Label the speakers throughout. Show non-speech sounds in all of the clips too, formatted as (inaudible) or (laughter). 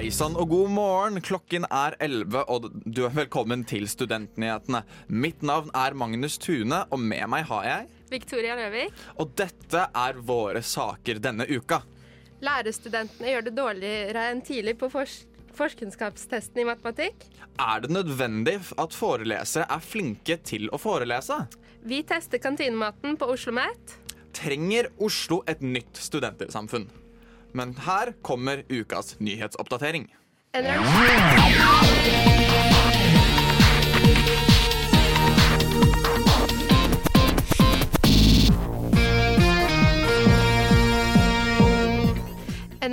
Speaker 1: Hei sann og god morgen. Klokken er 11, og du er velkommen til Studentnyhetene. Mitt navn er Magnus Tune, og med meg har jeg
Speaker 2: Victoria Løvik.
Speaker 1: Og dette er våre saker denne uka.
Speaker 2: Lærerstudentene gjør det dårligere enn tidlig på fors forkunnskapstesten i matematikk.
Speaker 1: Er det nødvendig at forelesere er flinke til å forelese?
Speaker 2: Vi tester kantinematen på Oslo OsloMet.
Speaker 1: Trenger Oslo et nytt studentersamfunn? Men her kommer ukas nyhetsoppdatering.
Speaker 2: En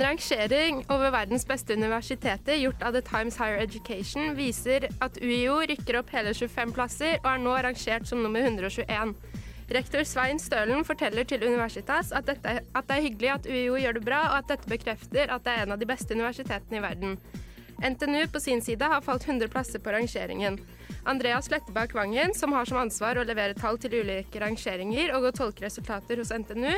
Speaker 2: rangering over verdens beste universiteter gjort av The Times Higher Education viser at UiO rykker opp hele 25 plasser og er nå rangert som nummer 121. Rektor Svein Stølen forteller til Universitas at, dette, at, det er hyggelig at UiO gjør det bra, og at dette bekrefter at det er en av de beste universitetene i verden. NTNU på sin side har falt 100 plasser på rangeringen. Andreas Lettebakk Vangen, som har som ansvar å levere tall til ulike rangeringer og å tolke resultater hos NTNU,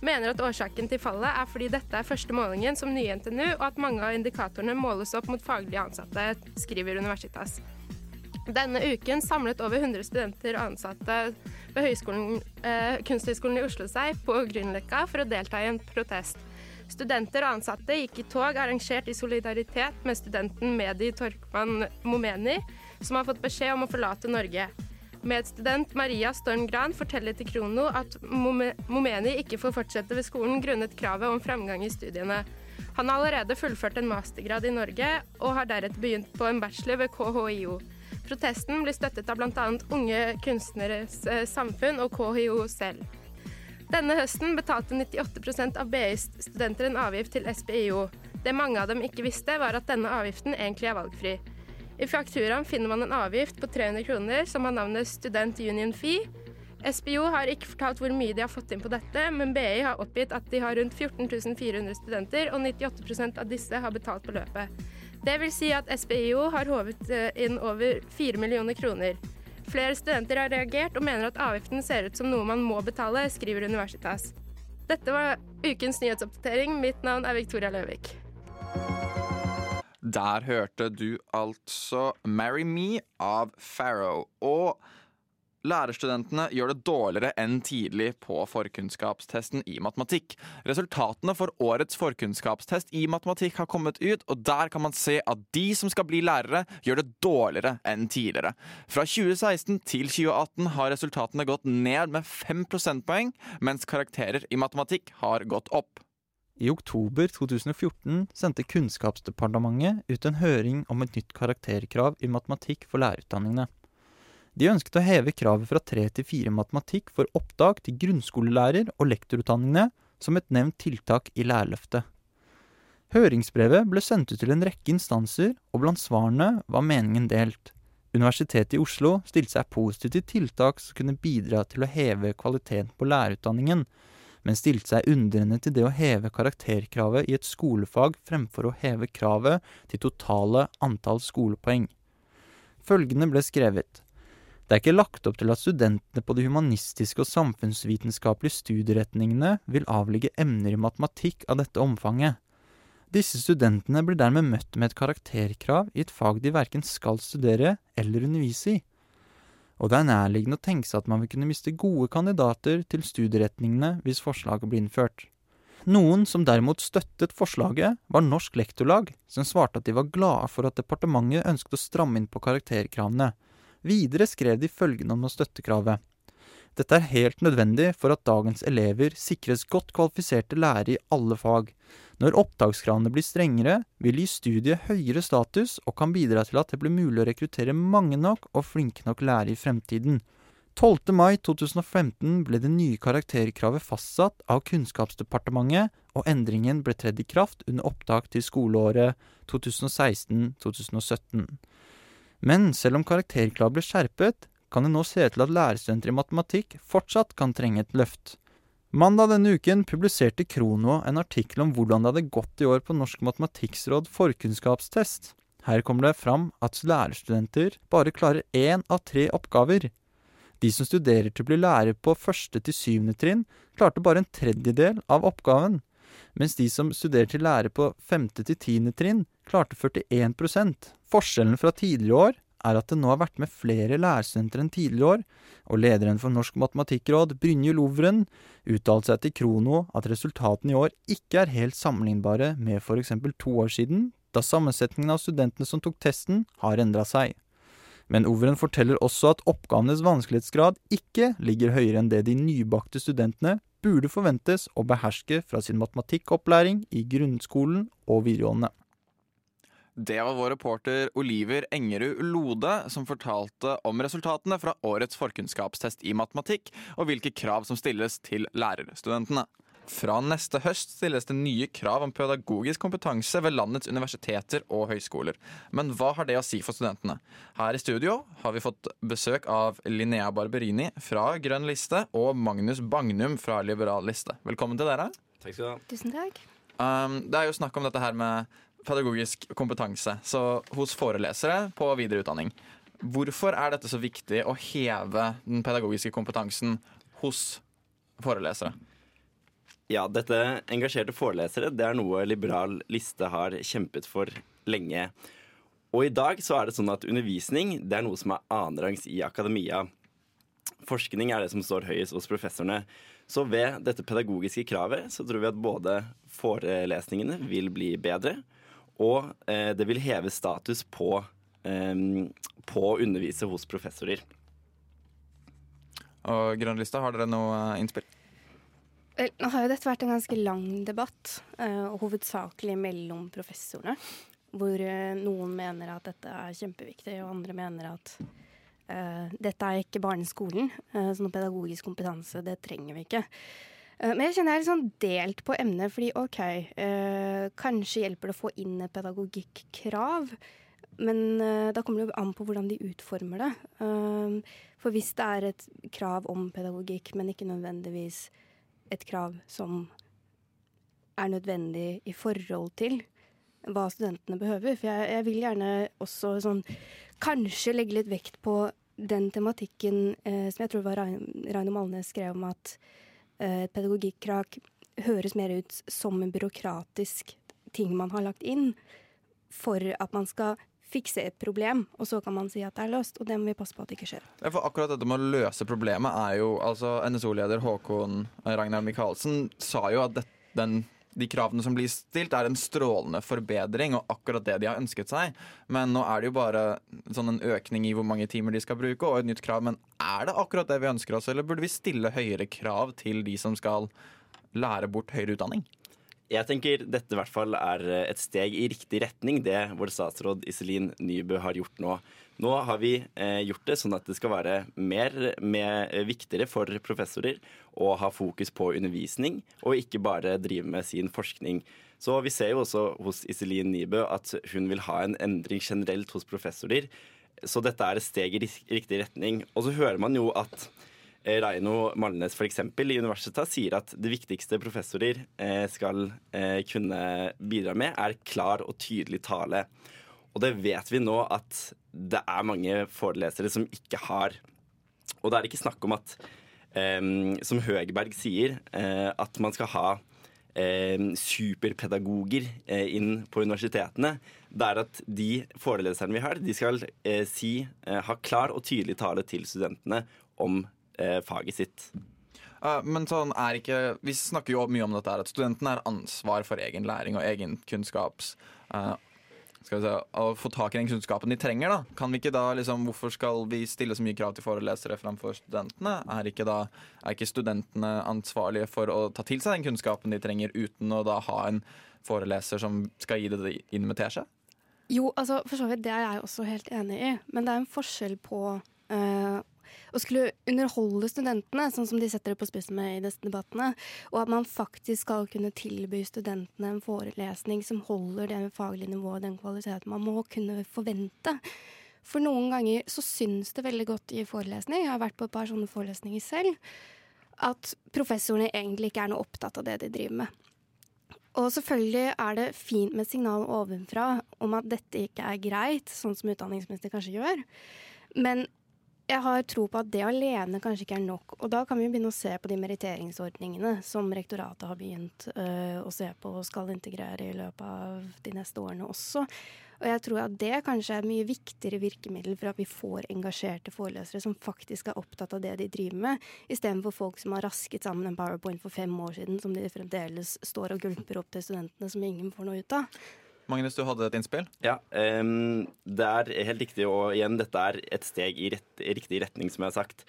Speaker 2: mener at årsaken til fallet er fordi dette er første målingen som nye NTNU, og at mange av indikatorene måles opp mot faglige ansatte, skriver Universitas. Denne uken samlet over 100 studenter og ansatte ved eh, Kunsthøgskolen i Oslo seg på Grünerløkka for å delta i en protest. Studenter og ansatte gikk i tog arrangert i solidaritet med studenten Medi Torkman Momeni, som har fått beskjed om å forlate Norge. Medstudent Maria Storm Gran forteller til Krono at Momeni ikke får fortsette ved skolen grunnet kravet om framgang i studiene. Han har allerede fullført en mastergrad i Norge, og har deretter begynt på en bachelor ved KHIO. Protesten blir støttet av bl.a. Unge Kunstneres eh, Samfunn og KHIO selv. Denne høsten betalte 98% av BIs studenter en avgift til SPIO. Det mange av dem ikke visste, var at denne avgiften egentlig er valgfri. I fakturaen finner man en avgift på 300 kroner som har navnet Student Union Fee. SBIO har ikke fortalt hvor mye de har fått inn på dette, men BI har oppgitt at de har rundt 14 400 studenter, og 98% av disse har betalt beløpet. Det vil si at SPIO har håvet eh, inn over 4 millioner kroner. Flere studenter har reagert og mener at avgiften ser ut som noe man må betale, skriver Universitas. Dette var ukens nyhetsoppdatering. Mitt navn er Victoria Løvik.
Speaker 1: Der hørte du altså 'Marry Me' av Farrow. Og Lærerstudentene gjør det dårligere enn tidlig på forkunnskapstesten i matematikk. Resultatene for årets forkunnskapstest i matematikk har kommet ut, og der kan man se at de som skal bli lærere, gjør det dårligere enn tidligere. Fra 2016 til 2018 har resultatene gått ned med 5 prosentpoeng, mens karakterer i matematikk har gått opp.
Speaker 3: I oktober 2014 sendte Kunnskapsdepartementet ut en høring om et nytt karakterkrav i matematikk for lærerutdanningene. De ønsket å heve kravet fra tre til fire matematikk for opptak til grunnskolelærer- og lektorutdanningene som et nevnt tiltak i Lærerløftet. Høringsbrevet ble sendt ut til en rekke instanser, og blant svarene var meningen delt. Universitetet i Oslo stilte seg positivt til tiltak som kunne bidra til å heve kvaliteten på lærerutdanningen, men stilte seg undrende til det å heve karakterkravet i et skolefag fremfor å heve kravet til totale antall skolepoeng. Følgende ble skrevet. Det er ikke lagt opp til at studentene på de humanistiske og samfunnsvitenskapelige studieretningene vil avlegge emner i matematikk av dette omfanget. Disse studentene blir dermed møtt med et karakterkrav i et fag de verken skal studere eller undervise i. Og det er nærliggende å tenke seg at man vil kunne miste gode kandidater til studieretningene hvis forslaget blir innført. Noen som derimot støttet forslaget, var Norsk Lektorlag, som svarte at de var glade for at departementet ønsket å stramme inn på karakterkravene, Videre skrev de følgende om å støtte kravet. Dette er helt nødvendig for at dagens elever sikres godt kvalifiserte lærere i alle fag. Når opptakskravene blir strengere, vil gi studiet høyere status og kan bidra til at det blir mulig å rekruttere mange nok og flinke nok lærere i fremtiden. 12. mai 2015 ble det nye karakterkravet fastsatt av Kunnskapsdepartementet, og endringen ble tredd i kraft under opptak til skoleåret 2016-2017. Men selv om karakterkravet ble skjerpet, kan det nå se ut til at lærerstudenter i matematikk fortsatt kan trenge et løft. Mandag denne uken publiserte Krono en artikkel om hvordan det hadde gått i år på Norsk matematikkråd forkunnskapstest. Her kommer det fram at lærerstudenter bare klarer én av tre oppgaver. De som studerer til å bli lærer på første til syvende trinn, klarte bare en tredjedel av oppgaven, mens de som studerer til lærer på 5. til tiende trinn, klarte 41% Forskjellen fra tidligere år er at det nå har vært med flere lærerstudenter enn tidligere år, og lederen for Norsk matematikkråd, Brynje Lovren, uttalte seg til Krono at resultatene i år ikke er helt sammenlignbare med f.eks. to år siden, da sammensetningen av studentene som tok testen, har endra seg. Men Overen forteller også at oppgavenes vanskelighetsgrad ikke ligger høyere enn det de nybakte studentene burde forventes å beherske fra sin matematikkopplæring i grunnskolen og videregående.
Speaker 1: Det var vår reporter Oliver Engerud Lode som fortalte om resultatene fra årets forkunnskapstest i matematikk, og hvilke krav som stilles til lærerstudentene. Fra neste høst stilles det nye krav om pedagogisk kompetanse ved landets universiteter og høyskoler. Men hva har det å si for studentene? Her i studio har vi fått besøk av Linnea Barberini fra Grønn liste og Magnus Bagnum fra Liberal liste. Velkommen til dere.
Speaker 4: Takk skal du ha.
Speaker 2: Tusen takk.
Speaker 1: Um, det er jo snakk om dette her med pedagogisk kompetanse så hos forelesere på videre utdanning. Hvorfor er dette så viktig å heve den pedagogiske kompetansen hos forelesere?
Speaker 4: Ja, dette engasjerte forelesere det er noe Liberal liste har kjempet for lenge. Og i dag så er det sånn at undervisning det er noe som er annenrangs i akademia. Forskning er det som står høyest hos professorene. Så ved dette pedagogiske kravet så tror vi at både forelesningene vil bli bedre, og eh, det vil heve status på, eh, på å undervise hos professorer.
Speaker 1: Og Grønn Lista, har dere noe innspill?
Speaker 5: Nå har jo dette vært en ganske lang debatt, uh, og hovedsakelig mellom professorene. Hvor uh, noen mener at dette er kjempeviktig, og andre mener at uh, dette er ikke barneskolen. Uh, så noe pedagogisk kompetanse, det trenger vi ikke. men jeg kjenner jeg er litt sånn delt på emnet, fordi OK, kanskje hjelper det å få inn et pedagogikkrav. Men da kommer det jo an på hvordan de utformer det. for hvis det er et krav om pedagogikk, men ikke nødvendigvis et krav som er nødvendig i forhold til hva studentene behøver. For jeg, jeg vil gjerne også sånn kanskje legge litt vekt på den tematikken eh, som jeg tror var Raino Malnes skrev om at eh, et pedagogikkrak høres mer ut som en byråkratisk ting man har lagt inn for at man skal fikse et problem, og så kan man si at det er løst. Og det må vi passe på at det ikke skjer.
Speaker 1: Ja, for akkurat dette med å løse problemet er jo altså NSO-leder Håkon Ragnar Michaelsen sa jo at det, den, de kravene som blir stilt, er en strålende forbedring, og akkurat det de har ønsket seg. Men nå er det jo bare sånn en økning i hvor mange timer de skal bruke, og et nytt krav. Men er det akkurat det vi ønsker oss, eller burde vi stille høyere krav til de som skal lære bort høyere utdanning?
Speaker 4: Jeg tenker dette i hvert fall er et steg i riktig retning, det vår statsråd Iselin Nybø har gjort nå. Nå har vi eh, gjort det sånn at det skal være mer med, eh, viktigere for professorer å ha fokus på undervisning, og ikke bare drive med sin forskning. Så vi ser jo også hos Iselin Nybø at hun vil ha en endring generelt hos professorer. Så dette er et steg i riktig retning. Og så hører man jo at Eh, Raino Malnes f.eks. i universitetet sier at det viktigste professorer eh, skal eh, kunne bidra med, er klar og tydelig tale. Og det vet vi nå at det er mange forelesere som ikke har. Og da er det ikke snakk om at, som Høgberg sier, at man skal ha superpedagoger inn på universitetene. Det er at de foreleserne vi har, de skal si, ha klar og tydelig tale til studentene om eh, faget sitt.
Speaker 1: Uh, men sånn er ikke Vi snakker jo mye om dette her, at studentene har ansvar for egen læring og egen kunnskaps uh, skal vi se, Å få tak i den kunnskapen de trenger. da Kan vi ikke da liksom Hvorfor skal vi stille så mye krav til forelesere framfor studentene? Er ikke da Er ikke studentene ansvarlige for å ta til seg den kunnskapen de trenger, uten å da ha en foreleser som skal gi det inn med teskje?
Speaker 5: Jo, altså for så vidt det er jeg også helt enig i, men det er en forskjell på uh, å skulle underholde studentene, sånn som de setter det på spissen med i disse debattene, og at man faktisk skal kunne tilby studentene en forelesning som holder det faglige nivået, den kvaliteten man må kunne forvente. For noen ganger så syns det veldig godt i forelesning, jeg har vært på et par sånne forelesninger selv, at professorene egentlig ikke er noe opptatt av det de driver med. Og selvfølgelig er det fint med signal ovenfra om at dette ikke er greit, sånn som utdanningsminister kanskje gjør. Men jeg har tro på at det alene kanskje ikke er nok. Og da kan vi begynne å se på de meritteringsordningene som rektoratet har begynt øh, å se på og skal integrere i løpet av de neste årene også. Og jeg tror at det kanskje er et mye viktigere virkemiddel for at vi får engasjerte forelesere som faktisk er opptatt av det de driver med, istedenfor folk som har rasket sammen en powerpoint for fem år siden, som de fremdeles står og gulper opp til studentene, som ingen får noe ut av.
Speaker 1: Magnus, du hadde et innspill?
Speaker 4: Ja, um, det er helt riktig. Og igjen, dette er et steg i, rett, riktig retning, som jeg har sagt.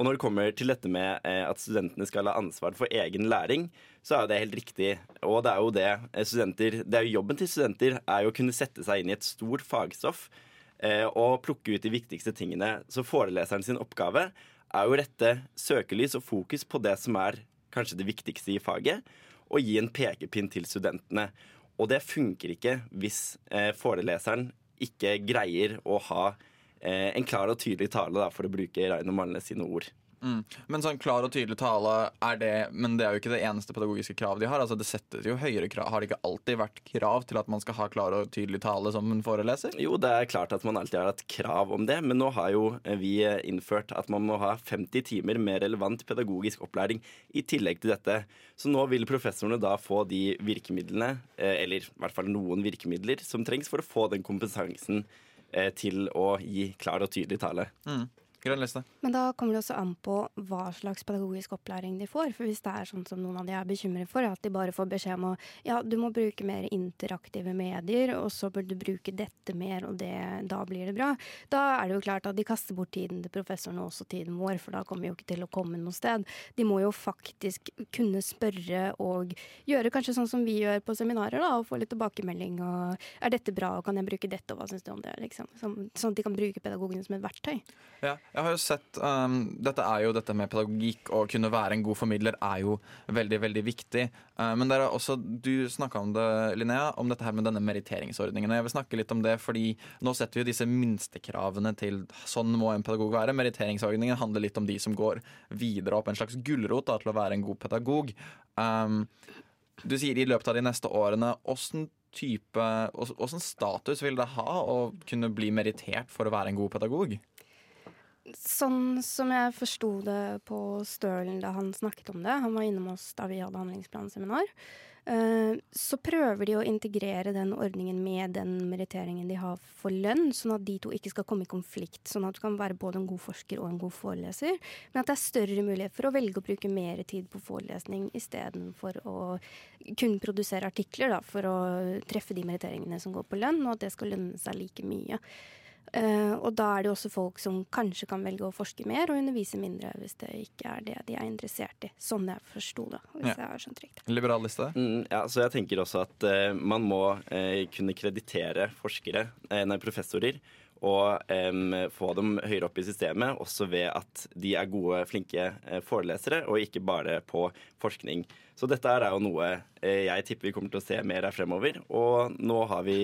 Speaker 4: Og når det kommer til dette med eh, at studentene skal ha ansvar for egen læring, så er det helt riktig. Og det er jo det eh, studenter Det er jo jobben til studenter er jo å kunne sette seg inn i et stort fagstoff eh, og plukke ut de viktigste tingene. Så foreleseren sin oppgave er jo rette søkelys og fokus på det som er kanskje det viktigste i faget, og gi en pekepinn til studentene. Og det funker ikke hvis eh, foreleseren ikke greier å ha Eh, en klar og tydelig tale, da, for å bruke Reino Malnes sine ord.
Speaker 1: Mm. Men sånn klar og tydelig tale er det Men det er jo ikke det eneste pedagogiske kravet de har. Altså Det settes jo høyere krav. Har det ikke alltid vært krav til at man skal ha klar og tydelig tale som en foreleser?
Speaker 4: Jo, det er klart at man alltid har hatt krav om det, men nå har jo vi innført at man må ha 50 timer med relevant pedagogisk opplæring i tillegg til dette. Så nå vil professorene da få de virkemidlene, eh, eller i hvert fall noen virkemidler, som trengs for å få den kompetansen Eh, til å gi klar og tydelig tale.
Speaker 1: Mm.
Speaker 5: Men da kommer det også an på hva slags pedagogisk opplæring de får. For hvis det er sånn som noen av de er bekymret for, at de bare får beskjed om å ja, du må bruke mer interaktive medier, og så bør du bruke dette mer, og det, da blir det bra. Da er det jo klart at de kaster bort tiden til professoren og også tiden vår, for da kommer vi jo ikke til å komme noe sted. De må jo faktisk kunne spørre og gjøre kanskje sånn som vi gjør på seminarer, da, og få litt tilbakemelding og er dette bra, og kan jeg bruke dette, og hva syns du om det? Liksom. Sånn, sånn at de kan bruke pedagogene som et verktøy.
Speaker 1: Ja, jeg har jo sett um, Dette er jo dette med pedagogikk og kunne være en god formidler er jo veldig, veldig viktig. Uh, men er også, du snakka om det, Linnea, om dette her med denne meritteringsordningen. Jeg vil snakke litt om det, fordi nå setter vi jo disse minstekravene til sånn må en pedagog være. Meritteringsordningen handler litt om de som går videre opp, en slags gulrot til å være en god pedagog. Um, du sier i løpet av de neste årene. Åssen type, åssen status vil det ha å kunne bli merittert for å være en god pedagog?
Speaker 5: Sånn som jeg forsto det på Stølen da han snakket om det, han var innom oss da vi hadde handlingsplanseminar, eh, så prøver de å integrere den ordningen med den meritteringen de har for lønn, sånn at de to ikke skal komme i konflikt. Sånn at du kan være både en god forsker og en god foreleser. Men at det er større mulighet for å velge å bruke mer tid på forelesning istedenfor å kun produsere artikler da, for å treffe de meritteringene som går på lønn, og at det skal lønne seg like mye. Uh, og da er det også folk som kanskje kan velge å forske mer og undervise mindre hvis det ikke er det de er interessert i. Sånn jeg forsto det. hvis ja. jeg har skjønt riktig.
Speaker 1: Liberal liste?
Speaker 4: Mm, ja, så jeg tenker også at uh, man må uh, kunne kreditere forskere, nei, professorer og um, få dem høyere opp i systemet, også ved at de er gode, flinke forelesere, og ikke bare på forskning. Så dette er jo noe jeg tipper vi kommer til å se mer av fremover. Og nå har vi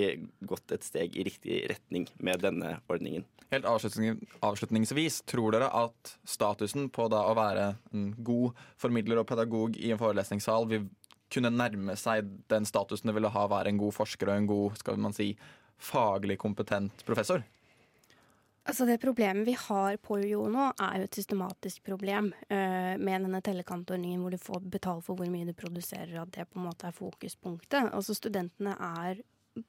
Speaker 4: gått et steg i riktig retning med denne ordningen.
Speaker 1: Helt avslutningsvis, tror dere at statusen på da å være en god formidler og pedagog i en forelesningssal vil kunne nærme seg den statusen det ville ha å være en god forsker og en god skal man si, faglig kompetent professor?
Speaker 5: Altså Det problemet vi har på UiO nå, er jo et systematisk problem uh, med denne tellekantordningen hvor du får betalt for hvor mye du produserer, at det på en måte er fokuspunktet. Altså Studentene er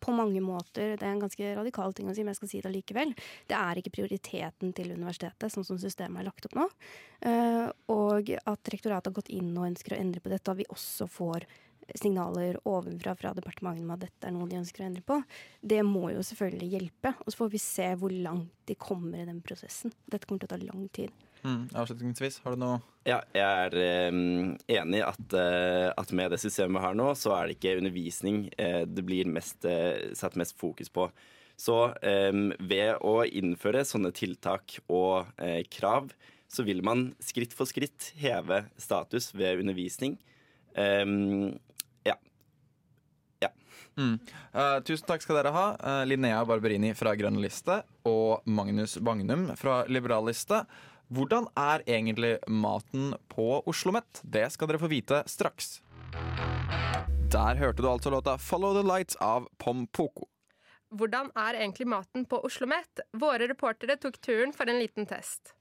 Speaker 5: på mange måter Det er en ganske radikal ting å si, men jeg skal si det likevel. Det er ikke prioriteten til universitetet, sånn som systemet er lagt opp nå. Uh, og at rektoratet har gått inn og ønsker å endre på dette, og vi også får signaler ovenfra fra departementet om at dette er noe de ønsker å endre på, det må jo selvfølgelig hjelpe. Og så får vi se hvor langt de kommer i den prosessen. Dette kommer til å ta lang tid.
Speaker 1: Mm, avslutningsvis, har du noe
Speaker 4: Ja, jeg er um, enig at, uh, at, med det systemet vi har nå, så er det ikke undervisning uh, det blir mest, uh, satt mest fokus på. Så um, ved å innføre sånne tiltak og krav, så vil man skritt for skritt heve status ved undervisning. Um,
Speaker 1: Eh, tusen takk skal dere ha. Uh, Linnea Barberini fra Grønn liste og Magnus Bagnum fra Liberal liste. Hvordan er egentlig maten på Oslo Met? Det skal dere få vite straks. Der hørte du altså låta 'Follow the Lights' av Pompoko.
Speaker 2: Hvordan er egentlig maten på Oslo Met? Våre reportere tok turen for en liten test.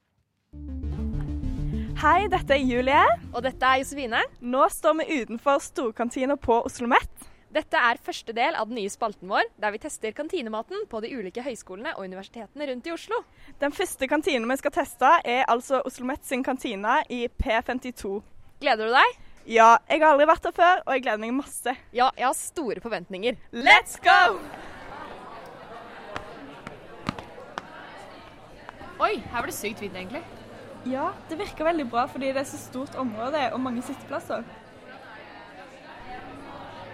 Speaker 6: Hei, dette er Julie.
Speaker 7: Og dette er Josefine.
Speaker 6: Nå står vi utenfor storkantina på Oslo Met.
Speaker 7: Dette er første del av den nye spalten vår, der vi tester kantinematen på de ulike høyskolene og universitetene rundt i Oslo.
Speaker 6: Den første kantinen vi skal teste, er altså Oslo Met sin kantine i P52.
Speaker 7: Gleder du deg?
Speaker 6: Ja, jeg har aldri vært der før, og jeg gleder meg masse.
Speaker 7: Ja, jeg har store forventninger.
Speaker 6: Let's go!
Speaker 7: Oi, her var det sykt fint, egentlig.
Speaker 6: Ja, det virker veldig bra fordi det er så stort område og mange sitteplasser.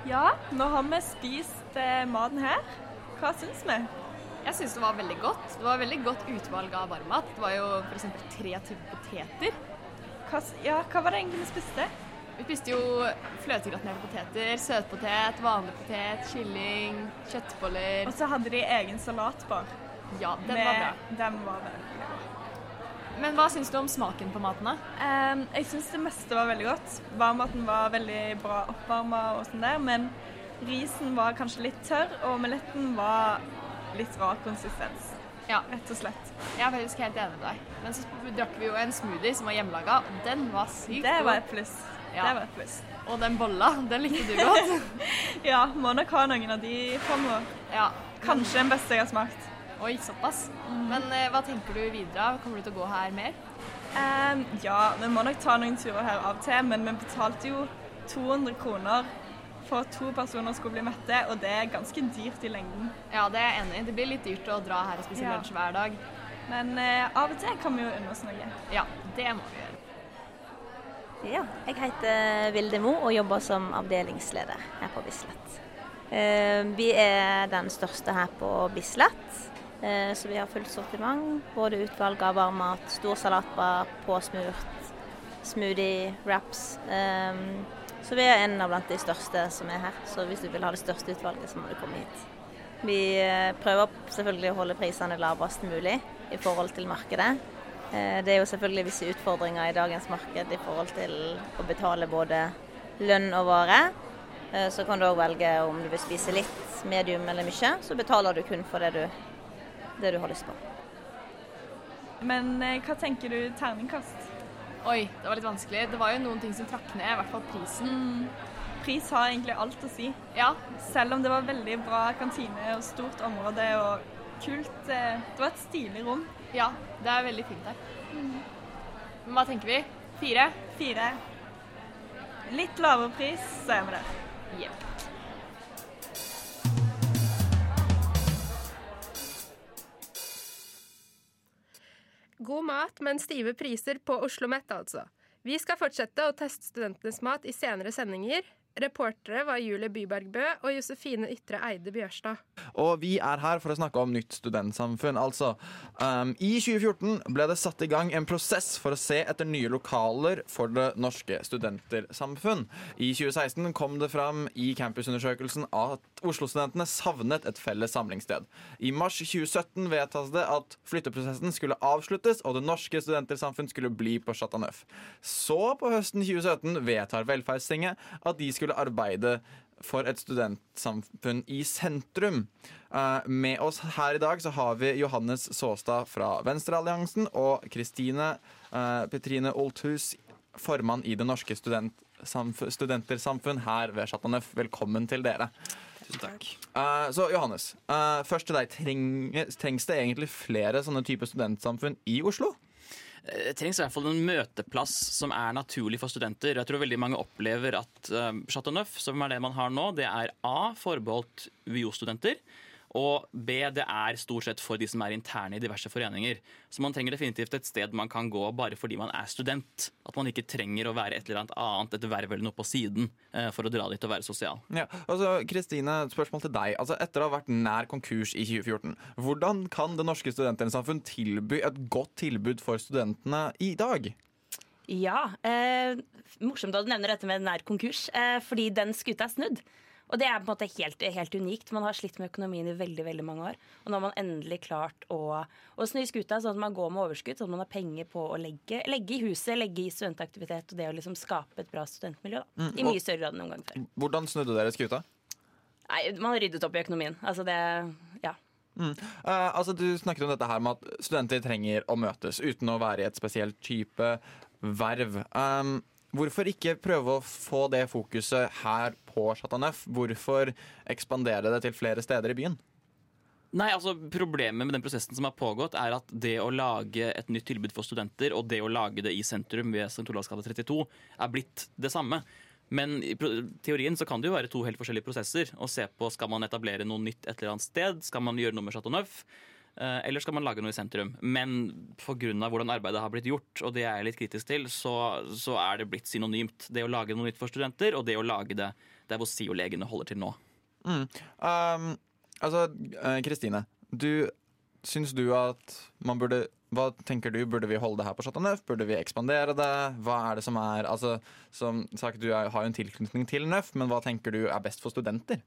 Speaker 6: Ja, nå har vi spist eh, maten her. Hva syns vi?
Speaker 7: Jeg syns det var veldig godt. Det var veldig godt utvalg av varmmat. Det var jo f.eks. tre typer poteter.
Speaker 6: Hva, ja, hva var det egentlig vi spiste?
Speaker 7: Vi spiste jo fløtegratinerte poteter, søtpotet, vanlig potet, kylling, kjøttboller.
Speaker 6: Og så hadde de egen salatbar.
Speaker 7: Ja, den
Speaker 6: med-
Speaker 7: var bra.
Speaker 6: Den var bra.
Speaker 7: Men hva syns du om smaken på matene?
Speaker 6: Um, jeg syns det meste var veldig godt. Varmmaten var veldig bra oppvarma og sånn der, men risen var kanskje litt tørr, og omeletten var litt rar konsistens.
Speaker 7: Ja.
Speaker 6: Rett og slett.
Speaker 7: Jeg er faktisk helt enig med deg. Men så drakk vi jo en smoothie som var hjemmelaga, og den var sykt god.
Speaker 6: Det var et pluss.
Speaker 7: Ja.
Speaker 6: Det var et pluss.
Speaker 7: Og den bolla, den likte du godt. (laughs)
Speaker 6: Ja, må nok ha noen av de framover.
Speaker 7: ja.
Speaker 6: Kanskje den beste jeg har smakt.
Speaker 7: Oi, såpass. Men eh, hva tenker du videre? Kommer du til å gå her mer?
Speaker 6: Um, ja, vi må nok ta noen turer her av og til, men vi betalte jo 200 kroner for at to personer skulle bli mette, og det er ganske dyrt i lengden.
Speaker 7: Ja, det er jeg enig i. Det blir litt dyrt å dra her og spise
Speaker 6: Ja.
Speaker 7: lunsj hver dag.
Speaker 6: Men eh, av og til kan vi jo unne oss noe.
Speaker 7: Ja, det må vi gjøre.
Speaker 8: Ja, jeg heter Vilde Mo og jobber som avdelingsleder her på Bislett. Eh, Vi er den største her på Bislett, så vi har fullt sortiment. Både utvalg av varmmat, stor salatbar, påsmurt, smoothie, wraps. Eh, Så vi er en av blant de største som er her, så hvis du vil ha det største utvalget, så må du komme hit. Vi eh, prøver selvfølgelig å holde prisene lavest mulig i forhold til markedet. Eh, Det er jo selvfølgelig visse utfordringer i dagens marked i forhold til å betale både lønn og vare. Eh, Så kan du òg velge om du vil spise litt, medium eller mye. Så betaler du kun for det du, det du har lyst på.
Speaker 6: Men eh, hva tenker du terningkast?
Speaker 7: Oi, det var litt vanskelig. Det var jo noen ting som trakk ned, i hvert fall prisen.
Speaker 6: Pris har egentlig alt å si.
Speaker 7: Ja,
Speaker 6: Selv om det var veldig bra kantine og stort område og kult eh, Det var et stilig rom.
Speaker 7: ja, det er veldig fint her. Men hva tenker vi? Fire?
Speaker 6: Fire. Litt lavere pris, så er vi der.
Speaker 7: Jepp.
Speaker 2: God mat, men stive priser på Oslo Met, altså. Vi skal fortsette å teste studentenes mat i senere sendinger. Reportere var Julie Byberg Bø og Josefine Ytre Eide Bjørstad.
Speaker 1: Og vi er her for å snakke om nytt studentsamfunn. Altså, um, I 2014 ble det satt i gang en prosess for å se etter nye lokaler for det norske studentersamfunn. I 2016 kom det fram i campusundersøkelsen at Oslo-studentene savnet et felles samlingssted. I mars 2017 vedtas det at flytteprosessen skulle avsluttes, og det norske studentersamfunn skulle bli på Chateau Neuf. Så på høsten 2017 vedtar Velferdstinget at de skulle arbeide for et studentsamfunn i sentrum. Eh, med oss her i dag så har vi Johannes Såstad fra Venstrealliansen og Kristine eh, Petrine Olthus, formann i Det norske student, studentersamfunn her ved Chateau Neuf. Velkommen til dere.
Speaker 9: Tusen takk.
Speaker 1: Eh, så Johannes, først til deg. Trengs det egentlig flere sånne typer studentsamfunn i Oslo?
Speaker 10: Det trengs i hvert fall en møteplass som er naturlig for studenter. Jeg tror veldig mange opplever at uh, Chateau Neuf, som er det man har nå, det er A. forbeholdt UiO-studenter. Og B. det er stort sett for de som er interne i diverse foreninger. Så man trenger definitivt et sted man kan gå bare fordi man er student. At man ikke trenger å være et eller annet annet, et verv eller noe på siden eh, for å dra dit og være sosial.
Speaker 1: Ja, altså Kristine, spørsmål til deg. Altså Etter å ha vært nær konkurs i 2014, hvordan kan Det norske studentersamfunn tilby et godt tilbud for studentene i dag?
Speaker 11: Ja, eh, morsomt at du nevner dette med nær konkurs, eh, fordi den skuta er snudd. Og det er på en måte helt, helt unikt. Man har slitt med økonomien i veldig veldig mange år. Og nå har man endelig klart å, å snu skuta sånn at man går med overskudd, sånn at man har penger på å legge, legge i huset, legge i studentaktivitet og det å liksom skape et bra studentmiljø. Da.
Speaker 1: Mm,
Speaker 11: I mye større grad enn noen gang før.
Speaker 1: Hvordan snudde dere skuta?
Speaker 11: Nei, man har ryddet opp i økonomien. Altså det Ja.
Speaker 1: Mm. Uh, altså, du snakket om dette her med at studenter trenger å møtes uten å være i et spesielt type verv. Um, hvorfor ikke prøve å få det fokuset her på Chateauneuf? Hvorfor ekspandere det til flere steder i byen?
Speaker 10: Nei, altså Problemet med den prosessen som har pågått, er at det å lage et nytt tilbud for studenter og det å lage det i sentrum ved St. Olavs gate 32 er blitt det samme. Men i teorien så kan det jo være to helt forskjellige prosesser. Å se på Skal man etablere noe nytt et eller annet sted? Skal man gjøre noe med Chateau Neuf? Eh, Eller skal man lage noe i sentrum? Men pga. hvordan arbeidet har blitt gjort, og det er jeg litt kritisk til, så, så er det blitt synonymt. Det å lage noe nytt for studenter, og det å lage det der hvor SIO-legene holder til nå.
Speaker 1: Mm. Um, altså, eh, Kristine. du Syns du at man burde Hva tenker du? Burde vi holde det her på Chateau Neuf? Burde vi ekspandere det? Hva er det som er altså, Som sagt, du har jo en tilknytning til Neuf, men hva tenker du er best for studenter?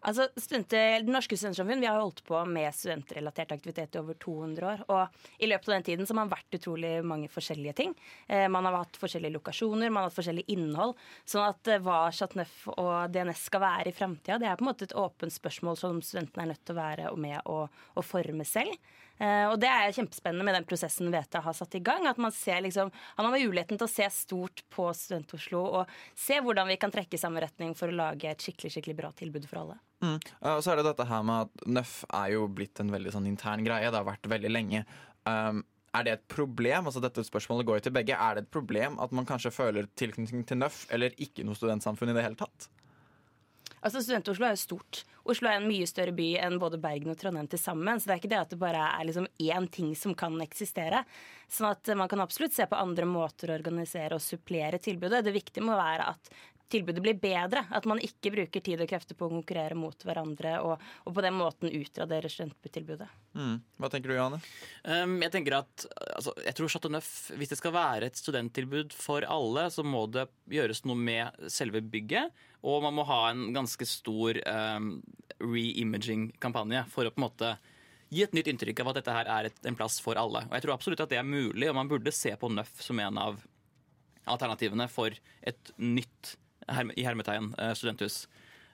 Speaker 11: Altså, studenter, Det norske studentsamfunn vi har holdt på med studentrelatert aktivitet i over 200 år. Og i løpet av den tiden så har man vært utrolig mange forskjellige ting. Eh, man har hatt forskjellige lokasjoner, man har hatt forskjellig innhold. Sånn at eh, hva Chatneuf og DNS skal være i framtida, det er på en måte et åpent spørsmål som studentene er nødt til å være med å, å forme selv. Eh, og det er kjempespennende med den prosessen VTA har satt i gang. At man ser liksom, han har muligheten til å se stort på Student-Oslo og se hvordan vi kan trekke i samme retning for å lage et skikkelig skikkelig bra tilbud for alle.
Speaker 1: Mm. Uh, Og så er det dette her med at Nøff er jo blitt en veldig sånn intern greie. Det har vært veldig lenge. Um, er det et problem? Altså Dette spørsmålet går jo til begge. Er det et problem at man kanskje føler tilknytning til Nøff eller ikke noe studentsamfunn i det hele tatt?
Speaker 11: Altså Student-Oslo er jo stort. Oslo er en mye større by enn både Bergen og Trondheim til sammen. Så det er ikke det at det bare er liksom én ting som kan eksistere. Sånn at man kan absolutt se på andre måter å organisere og supplere tilbudet. Det viktige må være at tilbudet blir bedre. At man ikke bruker tid og krefter på å konkurrere mot hverandre og, og på den måten utradere studenttilbudet.
Speaker 1: Mm. Hva tenker du, Johanne?
Speaker 10: Um, jeg tenker at altså, jeg tror Chateau Neuf, Hvis det skal være et studenttilbud for alle, så må det gjøres noe med selve bygget. Og man må ha en ganske stor um, re-imaging-kampanje for å på en måte gi et nytt inntrykk av at dette her er et, en plass for alle. Og jeg tror absolutt at det er mulig, og man burde se på Nøff som en av alternativene for et nytt i hermetegn eh, studenthus.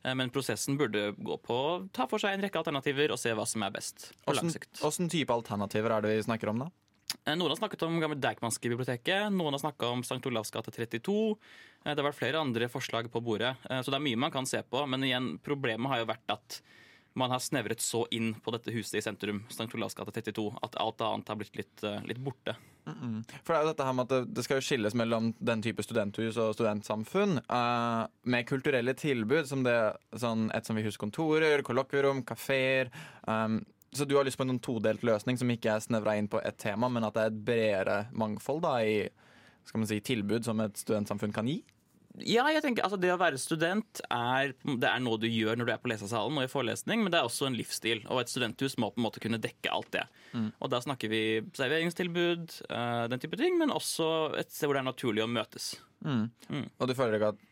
Speaker 10: Eh, Men prosessen burde gå på å ta for seg en rekke alternativer og se hva som er best på lang sikt.
Speaker 1: Hvilken type alternativer er det vi snakker om da?
Speaker 10: Eh, Noen har snakket om gamle Deichmanske-biblioteket, noen har snakka om St. Olavs gate 32. Eh, Det har vært flere andre forslag på bordet, eh, så det er mye man kan se på. Men igjen, problemet har jo vært at man har snevret så inn på dette huset i sentrum, St. Olavs gate 32, at alt annet har blitt litt, litt borte.
Speaker 1: Mm. For det er jo dette her med at det skal jo skilles mellom den type studenthus og studentsamfunn. Uh, med kulturelle tilbud som det, sånn, et som vi husker kontorer, kollokvierom, kafeer. Um, så du har lyst på en sånn todelt løsning som ikke er snevra inn på ett tema, men at det er et bredere mangfold da, i skal man si, tilbud som et studentsamfunn kan gi?
Speaker 10: Ja, jeg tenker, altså Det å være student er, det er noe du gjør når du er på lesesalen og i forelesning, men det er også en livsstil. Og et studenthus må på en måte kunne dekke alt det.
Speaker 1: Mm.
Speaker 10: Og da snakker vi serveringstilbud, eh, den type ting, men også et sted hvor det er naturlig å møtes.
Speaker 1: Mm.
Speaker 10: Mm.
Speaker 1: Og du føler ikke at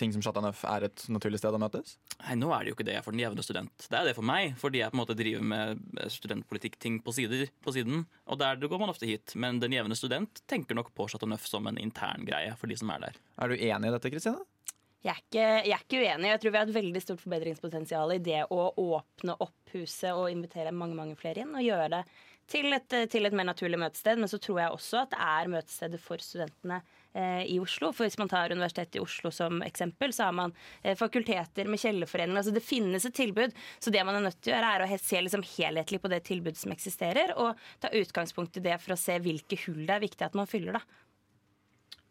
Speaker 1: ting som Chateau er et naturlig sted å møtes?
Speaker 10: Nei, nå er det jo ikke det for den jevne student. Det er det for meg, fordi jeg på en måte driver med studentpolitikk-ting på, på siden. Og der går man ofte hit. Men den jevne student tenker nok på Chateau som en intern greie for de som er der.
Speaker 1: Er du enig i dette, Kristine?
Speaker 11: Jeg er, ikke, jeg er ikke uenig. Jeg tror vi har et veldig stort forbedringspotensial i det å åpne opp huset og invitere mange mange flere inn. Og gjøre det til et, til et mer naturlig møtested. Men så tror jeg også at det er møtestedet for studentene eh, i Oslo. For hvis man tar Universitetet i Oslo som eksempel, så har man eh, fakulteter med kjellerforeninger. Altså det finnes et tilbud. Så det man er nødt til å gjøre, er å se liksom helhetlig på det tilbudet som eksisterer, og ta utgangspunkt i det for å se hvilke hull det er viktig at man fyller. da.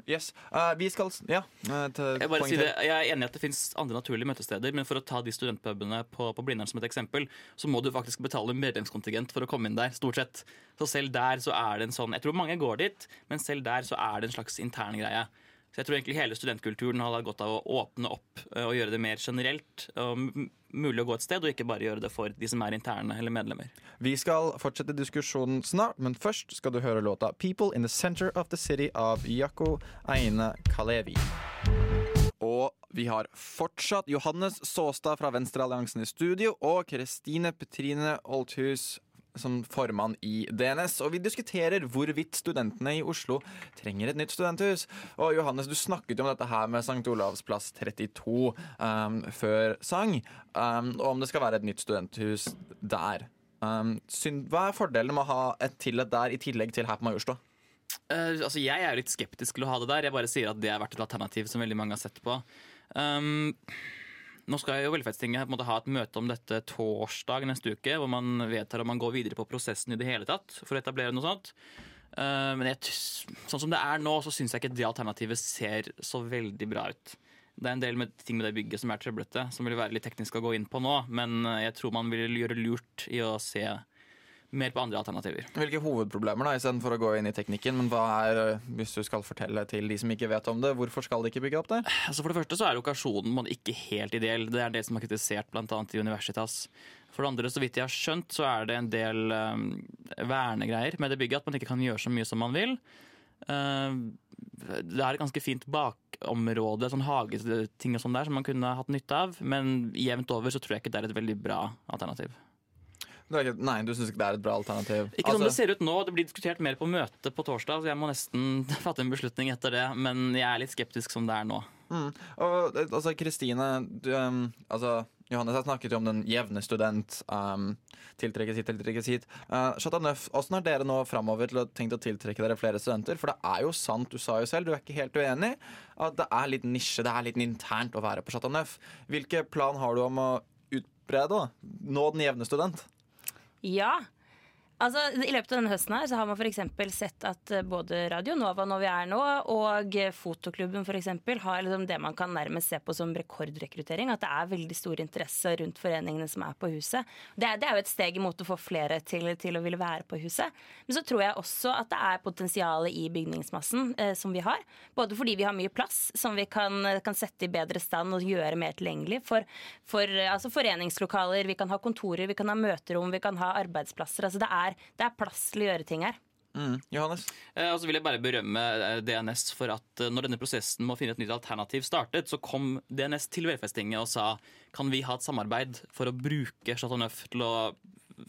Speaker 1: Yes. Uh, vi skal Ja. til
Speaker 10: Jeg, bare si det, jeg er enig i at det finnes andre naturlige møtesteder, men for å ta de studentpubene på, på Blindern som et eksempel, så må du faktisk betale medlemskontingent for å komme inn der, stort sett. Så selv der så er det en sånn Jeg tror mange går dit, men selv der så er det en slags intern greie. Så jeg tror egentlig hele studentkulturen har godt av å åpne opp eh, og gjøre det mer generelt. Og mulig å gå et sted, og ikke bare gjøre det for de som er interne eller medlemmer.
Speaker 1: Vi skal fortsette diskusjonen snart, men først skal du høre låta 'People in the Center of the City' av Yako Aine Kalevi. Og vi har fortsatt Johannes Såstad fra Venstrealliansen i studio og Kristine Petrine Olthus som formann i DNS. Og vi diskuterer hvorvidt studentene i Oslo trenger et nytt studenthus. Og Johannes, du snakket jo om dette her med St. Olavs plass 32 um, før sang, um, og om det skal være et nytt studenthus der. Um, hva er fordelen med å ha et til et der i tillegg til her på Majorstua?
Speaker 10: Uh, altså jeg er litt skeptisk til å ha det der. Jeg bare sier at det har vært et alternativ som veldig mange har sett på. Um, nå skal jo Velferdstinget måte ha et møte om dette torsdag neste uke, hvor man vedtar om man går videre på prosessen i det hele tatt for å etablere noe sånt. Uh, men jeg, sånn som det er nå, så syns jeg ikke det alternativet ser så veldig bra ut. Det er en del med ting med det bygget som er trøblete, som vil være litt teknisk å gå inn på nå, men jeg tror man vil gjøre lurt i å se mer på andre alternativer.
Speaker 1: Hvilke hovedproblemer, da, istedenfor å gå inn i teknikken? Men hva er, eh, hvis du skal fortelle til de som ikke vet om det, hvorfor skal de ikke bygge opp det?
Speaker 10: Altså For det første så er lokasjonen ikke helt ideell. Det er det som er kritisert bl.a. i Universitas. For det andre, så vidt jeg har skjønt, så er det en del um, vernegreier med det bygget. At man ikke kan gjøre så mye som man vil. Uh, det er et ganske fint bakområde, sånn hageting og sånn der, som man kunne hatt nytte av. Men jevnt over så tror jeg ikke det er et veldig bra alternativ.
Speaker 1: Ikke, nei, du syns ikke det er et bra alternativ?
Speaker 10: Ikke altså, som det ser ut nå. Det blir diskutert mer på møtet på torsdag, så jeg må nesten (laughs) fatte en beslutning etter det. Men jeg er litt skeptisk som det er nå.
Speaker 1: Mm. Og altså, Kristine um, altså, Johannes har snakket jo om den jevne student. Um, tiltrekkes hit, tiltrekkes hit. Uh, Chateauneuf, Hvordan har dere nå framover til å tenkt å tiltrekke dere flere studenter? For det er jo sant, du sa jo selv, du er ikke helt uenig, at det er litt nisje, det er litt internt å være på Chateauneuf. Hvilke plan har du om å utbrede, nå den jevne student?
Speaker 11: Ja. Altså, I løpet av denne høsten her så har man f.eks. sett at eh, både Radio Nova når vi er nå, og Fotoklubben for eksempel, har liksom det man kan nærmest se på som rekordrekruttering. At det er veldig stor interesse rundt foreningene som er på huset. Det er, det er jo et steg imot å få flere til, til, å ville være på huset. Men så tror jeg også at det er potensial i bygningsmassen eh, som vi har. Både fordi vi har mye plass som vi kan, kan sette i bedre stand og gjøre mer tilgjengelig for, for altså foreningslokaler. Vi kan ha kontorer, vi kan ha møterom, vi kan ha arbeidsplasser. altså det er det er plass til å gjøre ting her.
Speaker 1: Mm. Johannes?
Speaker 10: Eh, og så vil jeg bare berømme eh, DNS for at eh, når denne prosessen med å finne et nytt alternativ startet, så kom DNS til Velferdstinget og sa kan vi ha et samarbeid for å bruke Chateau Neuf til å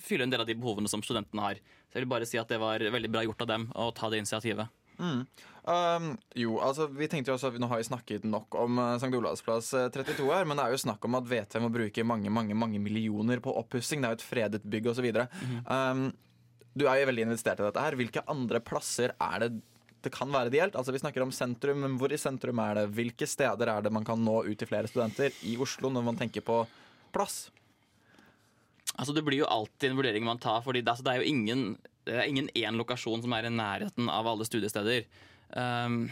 Speaker 10: fylle en del av de behovene som studentene har. Så jeg vil bare si at det var veldig bra gjort av dem å ta det initiativet.
Speaker 1: Mm. Um, jo, altså vi tenkte jo også Nå har vi snakket nok om uh, St. Olavs plass uh, 32 her, men det er jo snakk om at VT må bruke mange mange, mange millioner på oppussing. Det er jo et fredet bygg osv. Mm -hmm. um, du er jo veldig investert i dette her. Hvilke andre plasser er det det kan være ideelt? Altså Vi snakker om sentrum, men hvor i sentrum er det? Hvilke steder er det man kan nå ut til flere studenter i Oslo når man tenker på plass?
Speaker 10: Altså Det blir jo alltid en vurdering man tar. fordi det, altså, det er jo ingen det er ingen én lokasjon som er i nærheten av alle studiesteder. Um,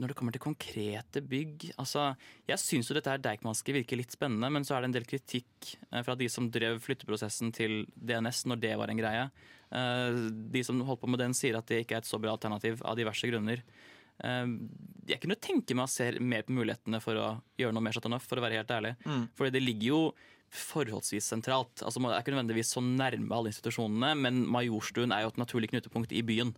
Speaker 10: når det kommer til konkrete bygg altså, Jeg syns jo dette her Deichmanske virker litt spennende, men så er det en del kritikk eh, fra de som drev flytteprosessen til DNS når det var en greie. Uh, de som holdt på med den, sier at det ikke er et så bra alternativ av diverse grunner. Uh, jeg kunne tenke meg å se mer på mulighetene for å gjøre noe mer Chateauneuf, for å være helt ærlig. Mm. Fordi det ligger jo forholdsvis sentralt. Altså, det er ikke nødvendigvis så nærme alle institusjonene, men Majorstuen er jo et naturlig knutepunkt i byen.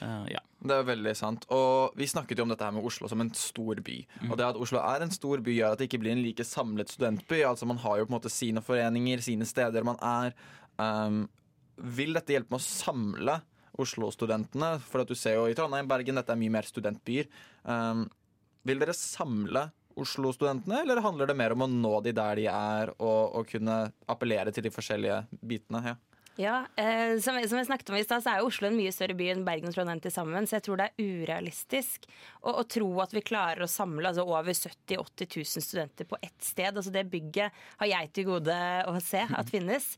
Speaker 10: Uh, ja.
Speaker 1: Det er veldig sant. Og vi snakket jo om dette her med Oslo som en stor by. Mm. Og det at Oslo er en stor by, gjør at det ikke blir en like samlet studentby. Altså Man har jo på en måte sine foreninger, sine steder man er. Um, vil dette hjelpe med å samle Oslo-studentene? For at du ser jo i Trondheim, Bergen, dette er mye mer studentbyer. Um, vil dere samle Oslo-studentene, eller handler det mer om å nå de der de er, og, og kunne appellere til de forskjellige bitene? Ja.
Speaker 11: Ja, eh, som, som, jeg snakket om i stad, så er jo Oslo en mye større by enn Bergen og Trondheim til sammen. Så jeg tror det er urealistisk å, å tro at vi klarer å samle altså, over 70 000-80 000 studenter på ett sted. Altså Det bygget har jeg til gode å se at (laughs) finnes.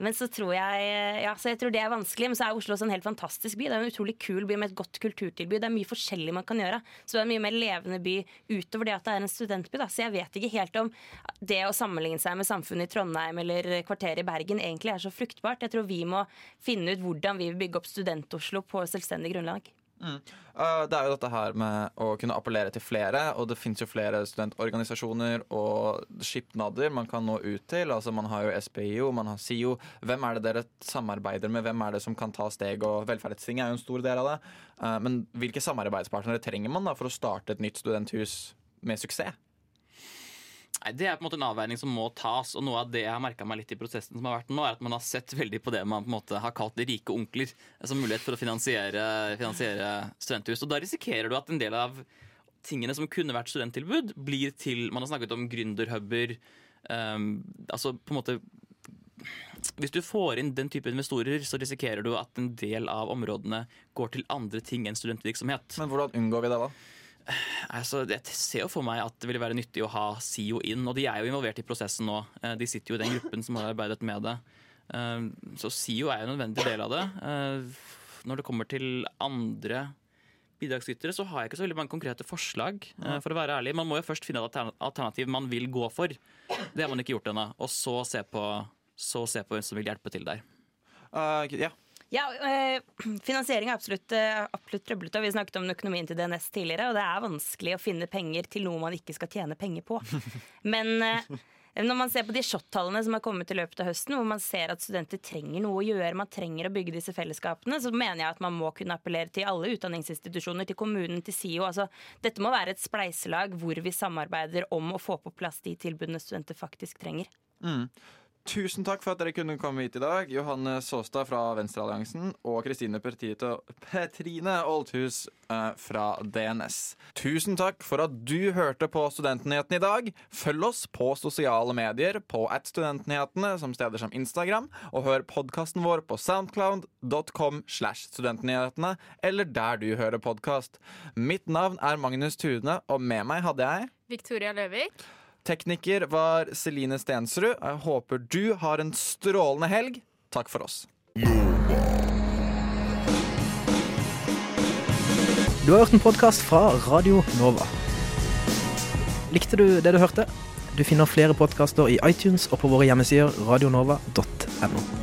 Speaker 11: Men så tror jeg ja, så jeg tror det er vanskelig. Men så er Oslo også en helt fantastisk by. Det er en utrolig kul by med et godt kulturtilbud. Det er mye forskjellig man kan gjøre. Så det er en mye mer levende by utover det at det er en studentby. Da. Så jeg vet ikke helt om det å sammenligne seg med samfunnet i Trondheim eller kvarteret i Bergen egentlig er så fruktbart. Jeg tror vi må finne ut hvordan vi vil bygge opp Student-Oslo på selvstendig grunnlag.
Speaker 1: Uh, det er jo dette her med å kunne appellere til flere, og det fins jo flere studentorganisasjoner og skipnader man kan nå ut til. Altså Man har jo SPIO, man har SIO. Hvem er det dere samarbeider med? Hvem er det som kan ta steg? Og velferdsting er jo en stor del av det. Uh, men hvilke samarbeidspartnere trenger man da for å starte et nytt studenthus med suksess?
Speaker 10: Nei, Det er på en måte en avveining som må tas. og Noe av det jeg har merka meg litt i prosessen som har vært nå, er at man har sett veldig på det man på en måte har kalt de rike onkler som mulighet for å finansiere, finansiere studenthus. Og Da risikerer du at en del av tingene som kunne vært studenttilbud, blir til Man har snakket om gründerhuber. Um, altså på en måte hvis du får inn den type investorer, så risikerer du at en del av områdene går til andre ting enn studentvirksomhet.
Speaker 1: Men hvordan unngår vi det, da?
Speaker 10: Altså, jeg ser jo for meg at det ville være nyttig å ha SIO inn, og de er jo involvert i prosessen nå. Eh, de sitter jo i den gruppen som har arbeidet med det. Eh, så SIO er jo en nødvendig del av det. Eh, når det kommer til andre bidragsytere, så har jeg ikke så veldig mange konkrete forslag. for å være ærlig. Man må jo først finne et alternativ man vil gå for. Det har man ikke gjort ennå. Og så se på, så se på hvem som vil hjelpe til der.
Speaker 1: Uh, ja.
Speaker 11: Ja, eh, (clears throat) Finansiering er absolutt, eh, absolutt trøblete. Vi snakket om økonomien til DNS tidligere, og det er vanskelig å finne penger til noe man ikke skal tjene penger på. (laughs) Men eh, når man ser på de shot-tallene som har kommet i løpet av høsten, hvor man ser at studenter trenger noe å gjøre, man trenger å bygge disse fellesskapene, så mener jeg at man må kunne appellere til alle utdanningsinstitusjoner, til kommunen, til SIO. Altså, dette må være et spleiselag hvor vi samarbeider om å få på plass de tilbudene studenter faktisk trenger.
Speaker 1: Mm. Tusen takk for at dere kunne komme hit i dag. Johanne Såstad fra Venstrealliansen og Kristine Petrine Oldhus eh, fra DNS. Tusen takk for at du hørte på Studentnyhetene i dag. Følg oss på sosiale medier på at studentnyhetene som steder som Instagram, og hør podkasten vår på soundcloud.com slash studentnyhetene, eller der du hører podkast. Mitt navn er Magnus Tune, og med meg hadde jeg
Speaker 2: Victoria Løvik.
Speaker 1: Tekniker var Celine Stensrud. Jeg håper du har en strålende helg. Takk for oss.
Speaker 9: Du har hørt en podkast fra Radio Nova. Likte du det du hørte? Du finner flere podkaster i iTunes og på våre hjemmesider radionova.no.